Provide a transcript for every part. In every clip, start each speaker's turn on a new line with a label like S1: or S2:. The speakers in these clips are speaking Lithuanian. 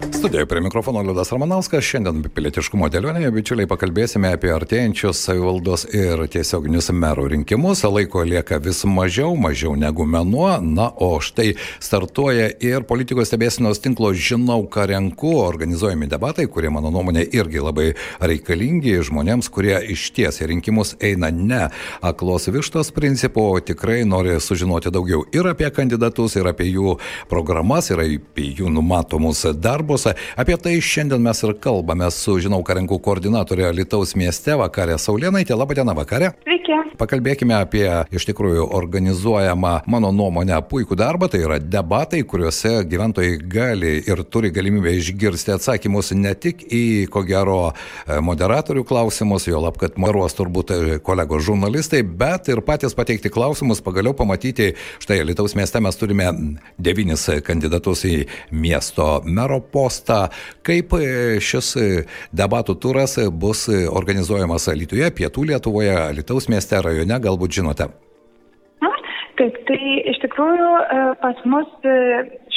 S1: Studijoje prie mikrofono Liudas Ramanauskas. Šiandien pilietiškumo dėlionėje, bičiuliai, pakalbėsime apie artėjančius savivaldos ir tiesioginius merų rinkimus. Laiko lieka vis mažiau, mažiau negu menuo. Na, o štai startuoja ir politikos stebėsinos tinklo Žinau, ką renku organizuojami debatai, kurie, mano nuomonė, irgi labai reikalingi žmonėms, kurie iš ties į rinkimus eina ne aklos vištos principu, o tikrai nori sužinoti daugiau ir apie kandidatus, ir apie jų programas, ir apie jų numatomus darbus. Apie tai šiandien mes ir kalbame su, žinau, karinkų koordinatorė Lietuvos mieste Vakarė Saulėnaitė. Labadiena, Vakarė.
S2: Sveiki.
S1: Pakalbėkime apie iš tikrųjų organizuojamą, mano nuomonę, puikų darbą. Tai yra debatai, kuriuose gyventojai gali ir turi galimybę išgirsti atsakymus ne tik į, ko gero, moderatorių klausimus, jo lab, kad maruos turbūt kolegos žurnalistai, bet ir patys pateikti klausimus, pagaliau pamatyti, štai Lietuvos mieste mes turime devynis kandidatus į miesto mero postą. Kaip šis debatų turas bus organizuojamas Lietuvoje, Pietų Lietuvoje, Lietuvos mieste, rajone, galbūt žinote?
S2: Taip, tai iš tikrųjų pas mus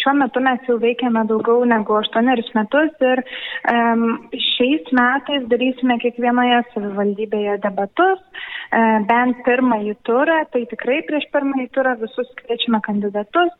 S2: šiuo metu mes jau veikiame daugiau negu aštuonerius metus ir um, šiais metais darysime kiekvienoje savivaldybėje debatus, bent pirmąjį turą, tai tikrai prieš pirmąjį turą visus kviečiame kandidatus.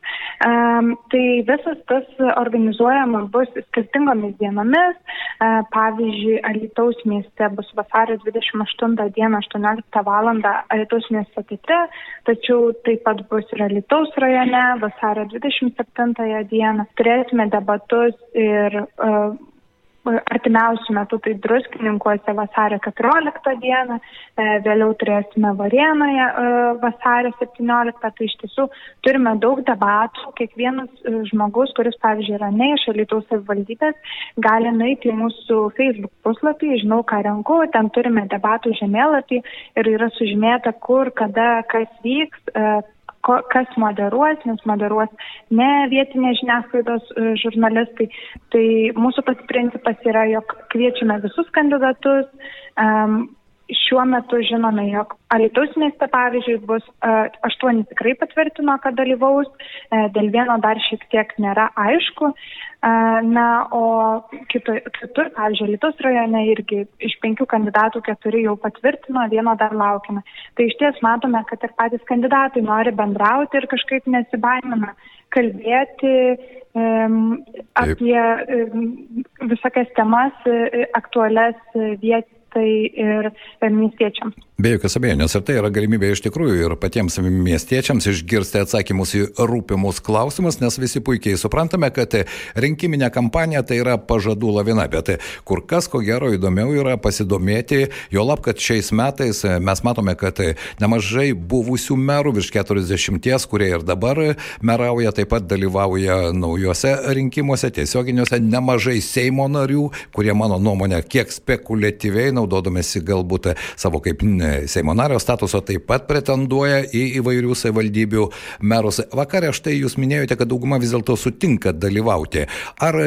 S2: Um, tai visas tas organizuojama bus skirtingomis dienomis. Uh, pavyzdžiui, Alitaus mieste bus vasario 28 dieną 18 val. Alitaus mieste teatre, tačiau taip pat bus ir Alitaus rajone vasario 27 dieną. Turėsime debatus ir uh, artimiausių metų tai druskininkuose vasario 14 dieną, vėliau turėsime Varienoje vasario 17, tai iš tiesų turime daug debatų, kiekvienas žmogus, kuris, pavyzdžiui, yra ne iš Alytaus savivaldybės, gali nueiti į mūsų Facebook puslapį, žinau, ką renku, ten turime debatų žemėlapį ir yra sužymėta, kur, kada, kas vyks kas moderuos, nes moderuos ne vietinės žiniasklaidos žurnalistai. Tai mūsų pats principas yra, jog kviečiame visus kandidatus. Um, šiuo metu žinome, jog Alitus mieste, pavyzdžiui, bus aštuoni tikrai patvirtino, kad dalyvaus, dėl vieno dar šiek tiek nėra aišku. Na, o kito, kitur, pavyzdžiui, Alitus rajone irgi iš penkių kandidatų keturi jau patvirtino, vieno dar laukiame. Tai iš ties matome, kad ir patys kandidatai nori bendrauti ir kažkaip nesibaimina kalbėti um, apie um, visokias temas aktualias vietos tai ir miestiečiams.
S1: Be jokios abejonės, ir tai yra galimybė iš tikrųjų ir patiems miestiečiams išgirsti atsakymus į rūpimus klausimus, nes visi puikiai suprantame, kad rinkiminė kampanija tai yra pažadų lavina, bet kur kas ko gero įdomiau yra pasidomėti, jo lab, kad šiais metais mes matome, kad nemažai buvusių merų, virš 40, kurie ir dabar merauja, taip pat dalyvauja naujuose rinkimuose, tiesioginiuose, nemažai Seimo narių, kurie mano nuomonė kiek spekuliatyviai naudodamėsi galbūt savo kaip Seimo nario statuso taip pat pretenduoja į įvairių savivaldybių merus. Vakarė štai jūs minėjote, kad dauguma vis dėlto sutinka dalyvauti. Ar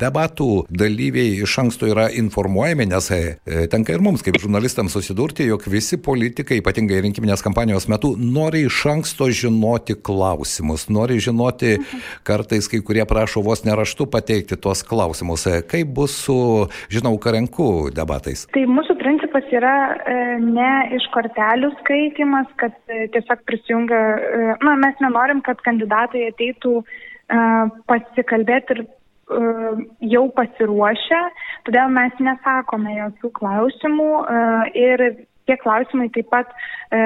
S1: debatų dalyviai iš anksto yra informuojami, nes tenka ir mums kaip žurnalistams susidurti, jog visi politikai, ypatingai rinkiminės kampanijos metu, nori iš anksto žinoti klausimus, nori žinoti, kartais kai kurie prašo vos neraštu pateikti tuos klausimus. Kaip bus su, žinau, karenku debatais?
S2: Tai mūsų principas yra e, ne iš kortelių skaitimas, kad e, tiesiog prisijungia, e, na, mes nenorim, kad kandidatai ateitų pasikalbėti ir jau pasiruošę, todėl mes nesakome jokių klausimų ir tie klausimai taip pat e,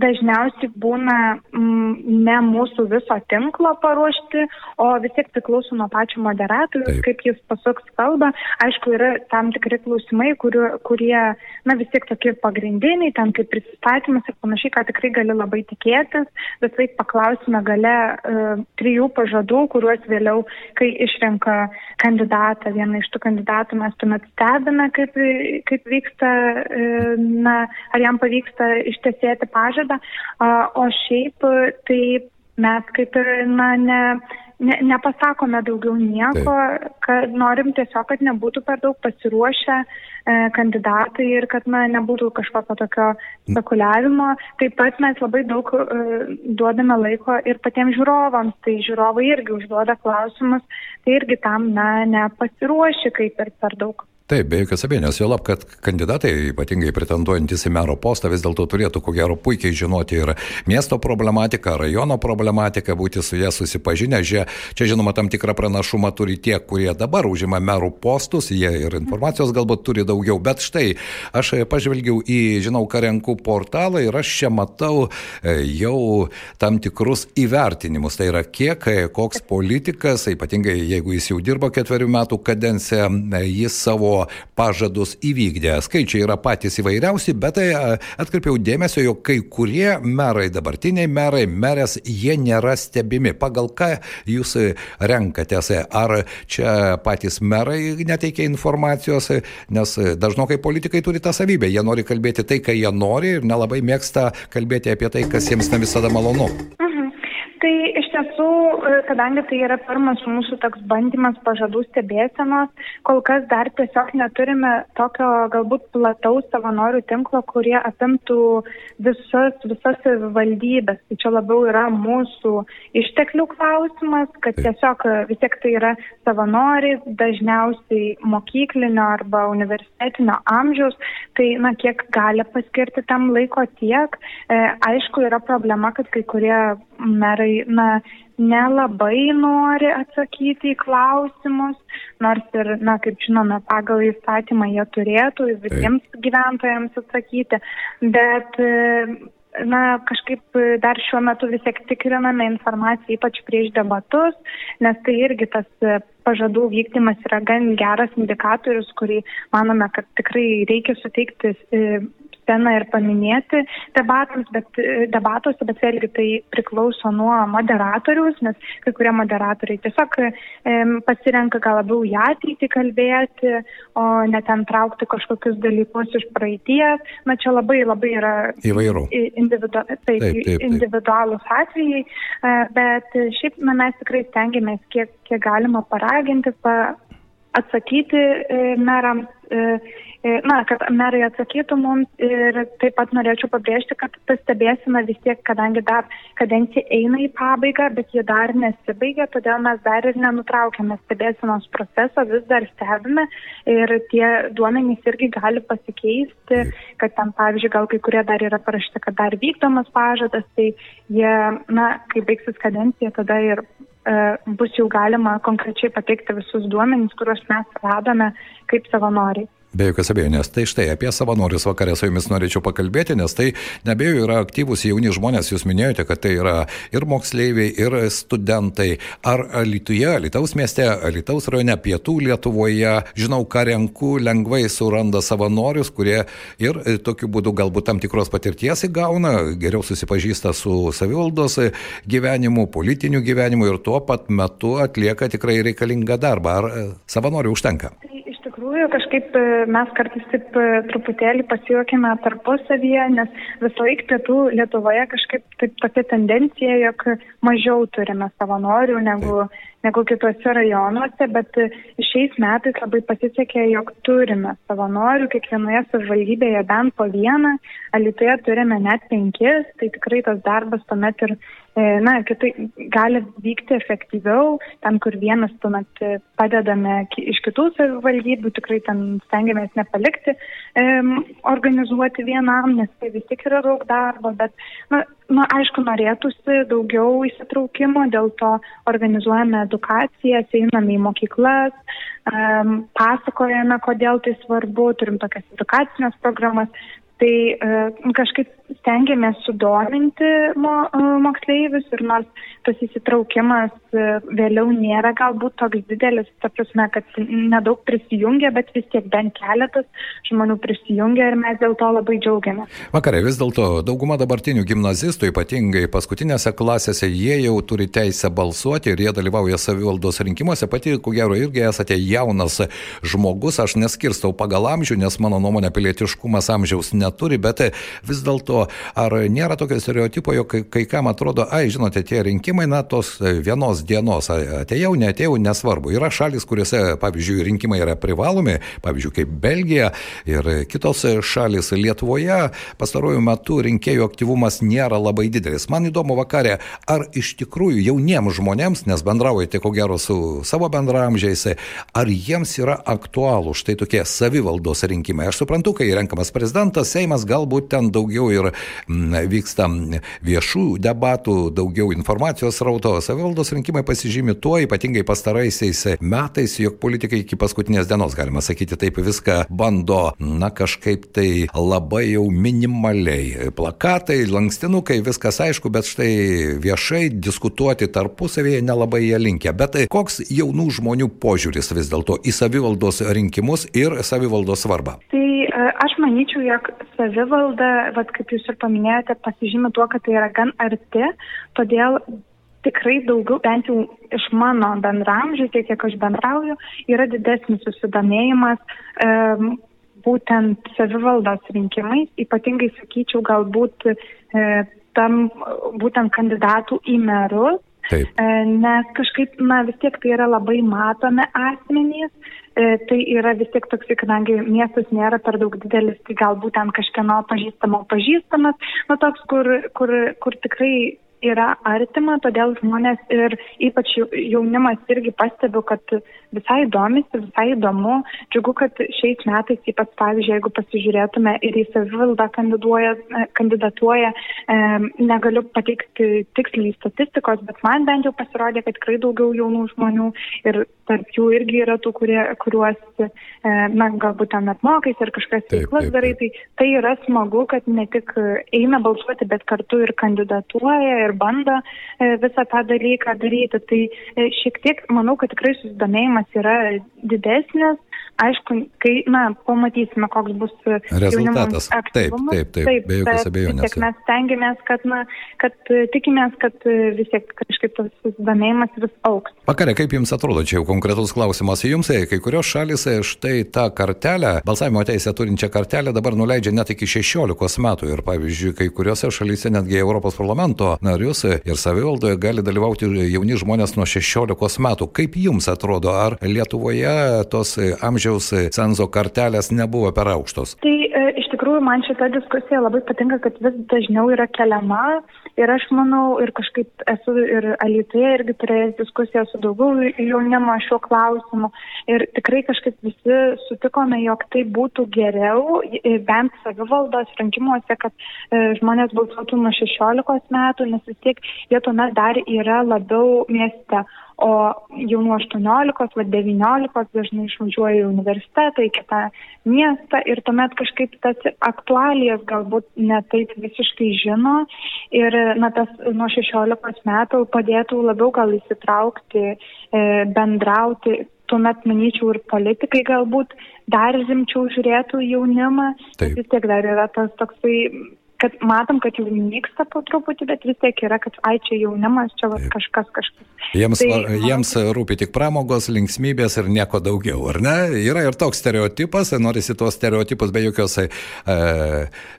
S2: dažniausiai būna m, ne mūsų viso tinklo paruošti, o vis tiek priklauso nuo pačio moderatorius, kaip jis pasuks kalbą. Aišku, yra tam tikri klausimai, kuriu, kurie, na vis tiek tokie pagrindiniai, ten kaip prisistatymas ir panašiai, ką tikrai gali labai tikėtis, bet taip paklausime gale e, trijų pažadų, kuriuos vėliau, kai išrenka kandidatą, vieną iš tų kandidatų mes tuomet stebime, kaip, kaip vyksta, e, na, ar jam pavyksta ištesėti pažadą, o šiaip tai mes kaip ir, na, ne, ne, nepasakome daugiau nieko, Taip. kad norim tiesiog, kad nebūtų per daug pasiruošę e, kandidatai ir kad na, nebūtų kažkokio tokio spekuliavimo. Taip pat mes labai daug e, duodame laiko ir patiems žiūrovams, tai žiūrovai irgi užduoda klausimus, tai irgi tam na, nepasiruoši kaip ir per daug.
S1: Taip, be jokios abejonės, jo lab, kad kandidatai, ypatingai pretenduojantis į mero postą, vis dėlto turėtų, ko gero, puikiai žinoti ir miesto problematiką, rajono problematiką, būti su ją susipažinę. Čia, čia žinoma, tam tikrą pranašumą turi tie, kurie dabar užima merų postus, jie ir informacijos galbūt turi daugiau. Bet štai, aš pažvelgiau į, žinau, Karenkų portalą ir aš čia matau e, jau tam tikrus įvertinimus. Tai yra, kiek, e, koks politikas, ypatingai jeigu jis jau dirba ketverių metų kadenciją, e, jis savo pažadus įvykdė. Skaičiai yra patys įvairiausi, bet tai atkreipiau dėmesio, jog kai kurie merai, dabartiniai merai, merės, jie nėra stebimi. Pagal ką jūs renkatės? Ar čia patys merai neteikia informacijos, nes dažnokai politikai turi tą savybę. Jie nori kalbėti tai, ką jie nori ir nelabai mėgsta kalbėti apie tai, kas jiems ne visada malonu.
S2: Mhm. Tai iš tiesų, e, kadangi tai yra pirmas mūsų toks bandymas pažadų stebėsenos, kol kas dar tiesiog neturime tokio galbūt plataus savanorių tinklo, kurie apimtų visas, visas valdybės. Tai čia labiau yra mūsų išteklių klausimas, kad tiesiog vis tiek tai yra savanoriai, dažniausiai mokyklinio arba universitetinio amžiaus, tai na, kiek gali paskirti tam laiko tiek. E, aišku, yra problema, kad kai kurie merai na, nelabai nori atsakyti į klausimus, nors ir, na, kaip žinome, pagal įstatymą jie turėtų visiems gyventojams atsakyti, bet na, kažkaip dar šiuo metu vis tiek tikriname informaciją, ypač prieš debatus, nes tai irgi tas pažadų vykdymas yra gan geras indikatorius, kurį manome, kad tikrai reikia suteikti sceną ir paminėti debatams, bet, e, debatuose, bet vėlgi tai priklauso nuo moderatoriaus, nes kai kurie moderatoriai tiesiog e, pasirenka gal labiau į ateitį kalbėti, o ne ten traukti kažkokius dalykus iš praeities. Na čia labai labai yra
S1: įvairių.
S2: Individu, taip, taip, taip, taip. individualūs atvejai, e, bet šiaip na, mes tikrai stengiamės kiek, kiek galima paraginti, pa, atsakyti e, merams E, na, kad merai atsakytų mums ir taip pat norėčiau pabrėžti, kad ta stebėsina vis tiek, kadangi dar kadencija eina į pabaigą, bet ji dar nesibaigia, todėl mes dar ir nenutraukėme stebėsinos procesą, vis dar stebime ir tie duomenys irgi gali pasikeisti, kad ten, pavyzdžiui, gal kai kurie dar yra parašyti, kad dar vykdomas pažadas, tai jie, na, kai baigsis kadencija, tada ir e, bus jau galima konkrečiai pateikti visus duomenys, kuriuos mes radome kaip savanoriai.
S1: Be jokios abejonės. Tai štai apie savanorius vakarę su jumis norėčiau pakalbėti, nes tai nebejoju yra aktyvūs jauni žmonės. Jūs minėjote, kad tai yra ir moksleiviai, ir studentai. Ar Lietuvoje, Lietuvos mieste, Lietuvos rajone, pietų Lietuvoje, žinau, ką renku, lengvai suranda savanorius, kurie ir tokiu būdu galbūt tam tikros patirties įgauna, geriau susipažįsta su savivaldos gyvenimu, politiniu gyvenimu ir tuo pat metu atlieka tikrai reikalingą darbą. Ar savanorių užtenka?
S2: Tai tikrųjų kažkaip e, mes kartais taip e, truputėlį pasijuokime tarpusavyje, nes visą laiką pietų Lietuvoje kažkaip taip tokia tendencija, jog mažiau turime savanorių negu, negu kitose rajonuose, bet šiais metais labai pasisekė, jog turime savanorių, kiekvienoje savivaldybėje bent po vieną, Alitoje turime net penkis, tai tikrai tas darbas tuomet ir na, kitai gali vykti efektyviau, ten, kur vienas tuomet padedame iš kitų savivaldybių, tikrai ten stengiamės nepalikti e, organizuoti vienam, nes tai vis tik yra daug darbo, bet, na, na, aišku, norėtųsi daugiau įsitraukimo, dėl to organizuojame edukacijas, einame į mokyklas, um, pasakojame, kodėl tai svarbu, turim tokias edukacinės programas, Tai e, kažkaip stengiamės sudominti mo, e, moksleivius ir nors tas įsitraukimas e, vėliau nėra galbūt toks didelis, ta prasme, kad nedaug prisijungia, bet vis tiek bent keletas žmonių prisijungia ir mes dėl to labai džiaugiamės.
S1: Vakarai vis dėlto dauguma dabartinių gimnazistų, ypatingai paskutinėse klasėse, jie jau turi teisę balsuoti ir jie dalyvauja savivaldos rinkimuose. Pati, ko gero, irgi esate jaunas žmogus, aš neskirstau pagal amžių, nes mano nuomonė pilietiškumas amžiaus neturi, bet vis dėlto ar nėra tokio stereotipo, jog kai, kai kam atrodo, ai, žinote, tie rinkimai, na, tos vienos dienos, atėjau, netėjau, nesvarbu. Yra šalis, kuriuose, pavyzdžiui, rinkimai yra privalomi, pavyzdžiui, kaip Belgija ir kitos šalis Lietuvoje, pastaruoju metu rinkėjų aktyvumas nėra labai didelis. Man įdomu vakarė, ar iš tikrųjų jauniems žmonėms, nes bendraujate ko gero su savo bendramžiais, ar jiems yra aktualų štai tokie savivaldos rinkimai. Aš suprantu, kai renkamas prezidentas, Seimas galbūt ten daugiau ir vyksta viešų debatų, daugiau informacijos rauto. Savivaldos rinkimai pasižymi tuo, ypatingai pastaraisiais metais, jog politikai iki paskutinės dienos, galima sakyti, taip viską bando, na kažkaip tai labai jau minimaliai. Plakatai, lankstinukai, viskas aišku, bet štai viešai diskutuoti tarpusavėje nelabai jie linkia. Bet tai koks jaunų žmonių požiūris vis dėlto į savivaldos rinkimus ir savivaldos svarbą?
S2: Tai aš manyčiau, jog savivalda, vat, kaip jūs ir paminėjote, pasižymė tuo, kad tai yra gan arti, todėl tikrai daugiau, bent jau iš mano bendramžių, tiek kiek aš bendrauju, yra didesnis susidomėjimas um, būtent savivaldos rinkimais, ypatingai sakyčiau, galbūt e, tam būtent kandidatų į merus, Taip. E, nes kažkaip, na vis tiek tai yra labai matomi asmenys, tai yra vis tiek toks, kadangi miestas nėra per daug didelis, tai galbūt ten kažkieno pažįstamo pažįstamas, nu toks, kur, kur, kur tikrai yra artima, todėl žmonės ir ypač jaunimas irgi pastebiu, kad visai domisi, visai įdomu. Džiugu, kad šiais metais, ypač pavyzdžiui, jeigu pasižiūrėtume ir į savivaldą kandidatuoja, e, negaliu pateikti tiksliai statistikos, bet man bent jau pasirodė, kad tikrai daugiau jaunų žmonių ir tarp jų irgi yra tų, kurie, kuriuos, e, na, galbūt ten apmokais ir kažkas veiklas darai. Tai, tai yra smagu, kad ne tik eina balsuoti, bet kartu ir kandidatuoja. Ir ir bando e, visą tą dalyką daryti. Tai e, šiek tiek manau, kad tikrai susidomėjimas yra didesnis. Aišku, kai, na, pamatysime, koks bus
S1: rezultatas. Taip, taip, taip, taip, be jokios abejonės.
S2: Mes stengiamės, kad, na, kad tikimės, kad vis tiek kažkaip tas susidomėjimas vis auks.
S1: Vakarė, kaip Jums atrodo, čia jau konkretus klausimas Jums, kai kurios šalis štai tą kartelę, balsavimo teisę turinčią kartelę dabar nuleidžia net iki 16 metų ir pavyzdžiui, kai kuriuose šalyse netgi Europos parlamento narius ir savivaldoje gali dalyvauti jauni žmonės nuo 16 metų. Kaip jums atrodo, ar Lietuvoje tos amžiaus cenzo kartelės nebuvo per aukštos?
S2: Tai e, iš tikrųjų man šita diskusija labai patinka, kad vis dažniau yra keliama ir aš manau ir kažkaip esu ir Alitėje irgi turėjęs diskusiją su daugiau jaunimo šiuo klausimu ir tikrai kažkaip visi sutikome, jog tai būtų geriau, bent savivaldos rinkimuose, kad e, žmonės balsuotų nuo 16 metų, nes vis tiek jie tuomet dar yra labiau mieste. O jau nuo 18, va 19 dažnai išvažiuoja į universitetą, į kitą miestą ir tuomet kažkaip tas aktualijas galbūt netaip visiškai žino ir na, tas nuo 16 metų padėtų labiau gal įsitraukti, e, bendrauti tuomet, manyčiau, ir politikai galbūt dar rimčiau žiūrėtų jaunimą. Vis tiek dar yra tas toksai kad matom, kad jau nyksta po truputį, bet vis tiek yra, kad ai čia jaunimas, čia va, kažkas kažkas.
S1: Jiems, tai, jiems rūpi tik pramogos, linksmybės ir nieko daugiau, ar ne? Yra ir toks stereotipas, norisi tuos stereotipus be jokios, e,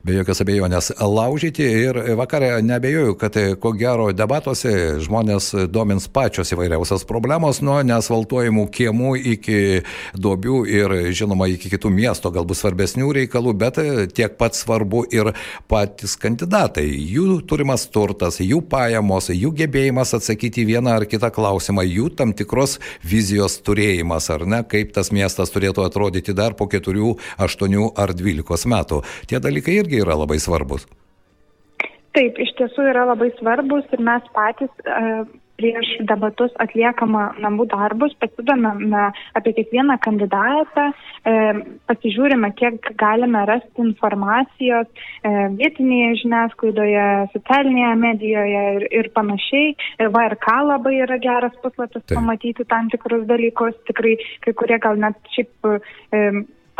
S1: be jokios abejonės laužyti ir vakarė nebejoju, kad ko gero debatuose žmonės domins pačios įvairiausias problemos, nuo neasfaltuojamų kiemų iki duobių ir žinoma iki kitų miesto galbūt svarbesnių reikalų, bet tiek pat svarbu ir pat patys kandidatai, jų turimas turtas, jų pajamos, jų gebėjimas atsakyti vieną ar kitą klausimą, jų tam tikros vizijos turėjimas, ar ne, kaip tas miestas turėtų atrodyti dar po keturių, aštuonių ar dvylikos metų. Tie dalykai irgi yra labai svarbus.
S2: Taip, iš tiesų yra labai svarbus ir mes patys uh, prieš debatus atliekama namų darbus, pasidomame apie kiekvieną kandidatą, e, pasižiūrime, kiek galime rasti informacijos e, vietinėje žiniasklaidoje, socialinėje medijoje ir, ir panašiai. VRK labai yra geras puslapis
S1: Taip.
S2: pamatyti tam tikrus dalykus, tikrai kai kurie gal net šiaip e,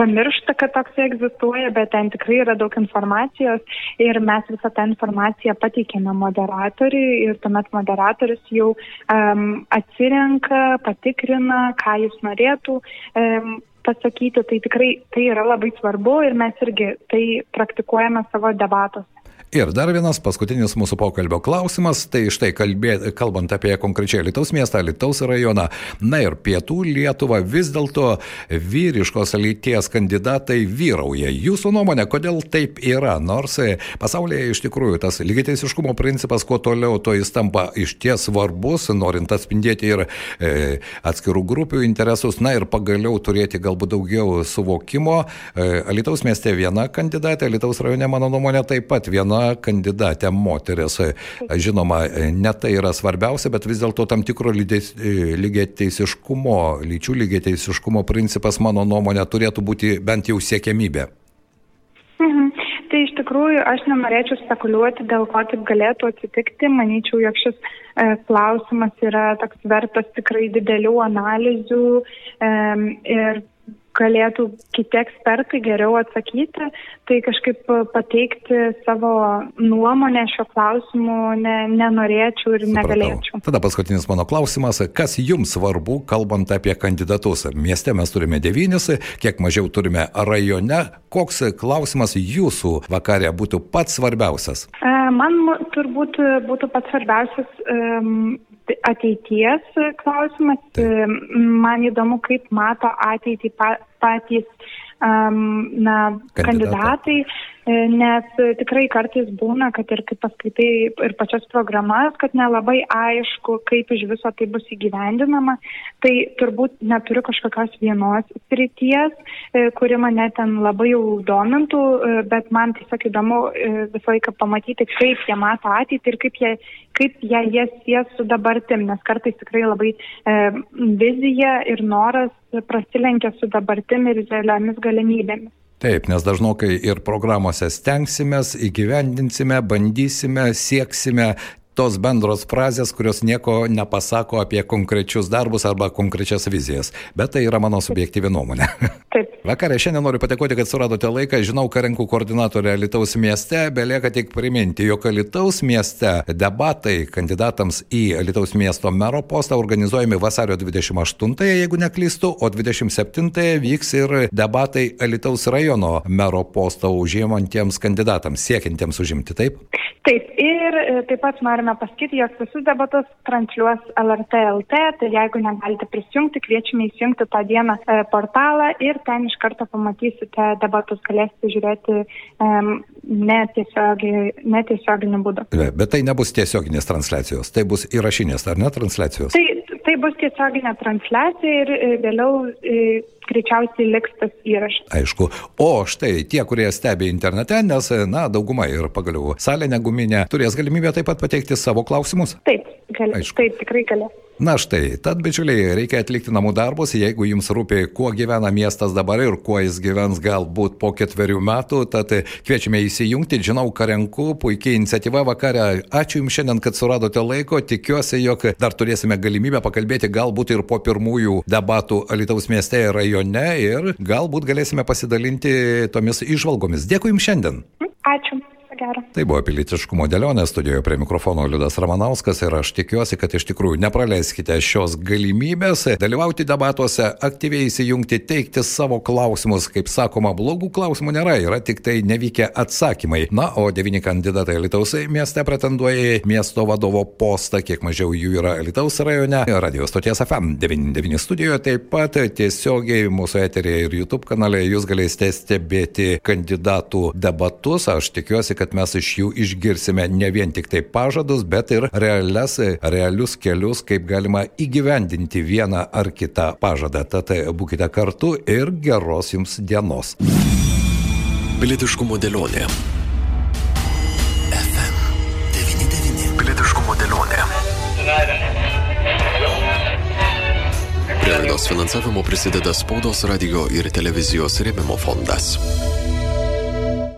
S2: pamiršta, kad toks egzistuoja, bet ten tikrai yra daug informacijos ir mes visą tą informaciją pateikėme moderatoriui ir tuomet moderatorius jau um, atsirenka, patikrina, ką jis norėtų. Um, pasakyti, tai tikrai tai yra labai svarbu ir mes irgi tai praktikuojame savo debatuose.
S1: Ir dar vienas paskutinis mūsų pokalbio klausimas, tai štai kalbė, kalbant apie konkrečiai Lietuvos miestą, Lietuvos rajoną, na ir pietų Lietuvą, vis dėlto vyriškos lyties kandidatai vyrauja. Jūsų nuomonė, kodėl taip yra? Nors pasaulyje iš tikrųjų tas lygiateisiškumo principas, kuo toliau, to jis tampa iš ties svarbus, norint atspindėti ir e, atskirų grupių interesus, na ir pagaliau turėti galbūt daugiau suvokimo. E, Lietuvos mieste viena kandidatė, Lietuvos rajone, mano nuomonė, taip pat viena kandidatė moteris. Žinoma, ne tai yra svarbiausia, bet vis dėlto tam tikro lygiai teisiškumo, lyčių lygiai teisiškumo principas, mano nuomonė, turėtų būti bent jau siekiamybė.
S2: Mhm. Tai iš tikrųjų aš nenorėčiau spekuliuoti, dėl ko taip galėtų atsitikti. Manyčiau, jog šis e, klausimas yra toks vertas tikrai didelių analizių e, ir galėtų kiti ekspertai geriau atsakyti, tai kažkaip pateikti savo nuomonę šio klausimu ne, nenorėčiau ir
S1: Supratau.
S2: negalėčiau.
S1: Tada paskutinis mano klausimas, kas jums svarbu, kalbant apie kandidatus? Mieste mes turime devynis, kiek mažiau turime rajone. Koks klausimas jūsų vakarė būtų pats svarbiausias?
S2: E, Man turbūt būtų pats svarbiausias em, ateities klausimas.
S1: Taip.
S2: Em, Man įdomu, kaip mato ateitį pa- patys um, na,
S1: Kandidatai.
S2: kandidatai, e, nes tikrai kartais būna, kad ir kai paskaitai ir pačias programas, kad nelabai aišku, kaip iš viso tai bus įgyvendinama. Tai turbūt neturiu kažkokios vienos srities, e, kuri mane ten labai jau domintų, e, bet man tiesiog įdomu e, visą laiką pamatyti, kaip jie mato ateitį ir kaip jie, kaip jie, jie sies su dabartim, nes kartais tikrai labai vizija ir noras prasilenkia su dabartim ir realiomis galimybėmis.
S1: Taip, nes dažnokai ir programuose stengsimės, įgyvendinsime, bandysime, sieksime tos bendros frazės, kurios nieko nepasako apie konkrečius darbus arba konkrečias vizijas. Bet tai yra mano subjektyvi nuomonė.
S2: Taip.
S1: Vakarė šiandien noriu padėkoti, kad suradote laiką. Žinau, ką renku koordinatorė Lietuvos mieste. Belieka tik priminti, jog Lietuvos mieste debatai kandidatams į Lietuvos miesto mero postą organizuojami vasario 28-ąją, jeigu neklystu, o 27-ąją vyks ir debatai Lietuvos rajono mero postą užimantiems kandidatams, siekintiems užimti. Taip?
S2: Taip, ir e, taip pat norime pasakyti, jog visus debatus transliuos LRT LT, tai jeigu negalite prisijungti, kviečiame įsijungti tą dieną e, portalą ir ten iš karto pamatysite debatus, galėsite žiūrėti um, netiesioginiu būdu.
S1: Bet tai nebus tiesioginės transliacijos, tai bus įrašinės, ar ne transliacijos?
S2: Tai, tai bus tiesioginė transliacija ir e, vėliau e, greičiausiai liks tas įrašas.
S1: Aišku. O štai tie, kurie stebi internete, nes, na, dauguma ir pagaliau salė neguminė, turės galimybę taip pat pateikti savo klausimus.
S2: Taip, gali,
S1: Aišku.
S2: taip tikrai galės.
S1: Na štai, tad bičiuliai, reikia atlikti namų darbus, jeigu jums rūpi, kuo gyvena miestas dabar ir kuo jis gyvens galbūt po ketverių metų, tad kviečiame įsijungti, žinau, ką renku, puikiai iniciatyva vakarė. Ačiū Jums šiandien, kad suradote laiko, tikiuosi, jog dar turėsime galimybę pakalbėti galbūt ir po pirmųjų debatų Alitaus mieste ir rajone ir galbūt galėsime pasidalinti tomis išvalgomis. Dėkui Jums šiandien.
S2: Ačiū. Gero.
S1: Tai buvo pilietiškumo dėlionė, studijoje prie mikrofono Liudas Ramanauskas ir aš tikiuosi, kad iš tikrųjų nepraleiskite šios galimybės dalyvauti debatuose, aktyviai įsijungti, teikti savo klausimus. Kaip sakoma, blogų klausimų nėra, yra tik tai nevykę atsakymai. Na, o devyni kandidatai Lietuvos mieste pretenduoja į miesto vadovo postą, kiek mažiau jų yra Lietuvos rajone. Radio stoties FM 99 studijoje taip pat tiesiogiai mūsų eterėje ir YouTube kanale jūs galėsite stebėti kandidatų debatus. Aš tikiuosi, kad kad mes iš jų išgirsime ne vien tik tai pažadus, bet ir realias, realius kelius, kaip galima įgyvendinti vieną ar kitą pažadą. Tad būkite kartu ir geros jums dienos.
S3: Pilietiškumo dėlionė. Prie laidos finansavimo prisideda spaudos radio ir televizijos rėmimo fondas.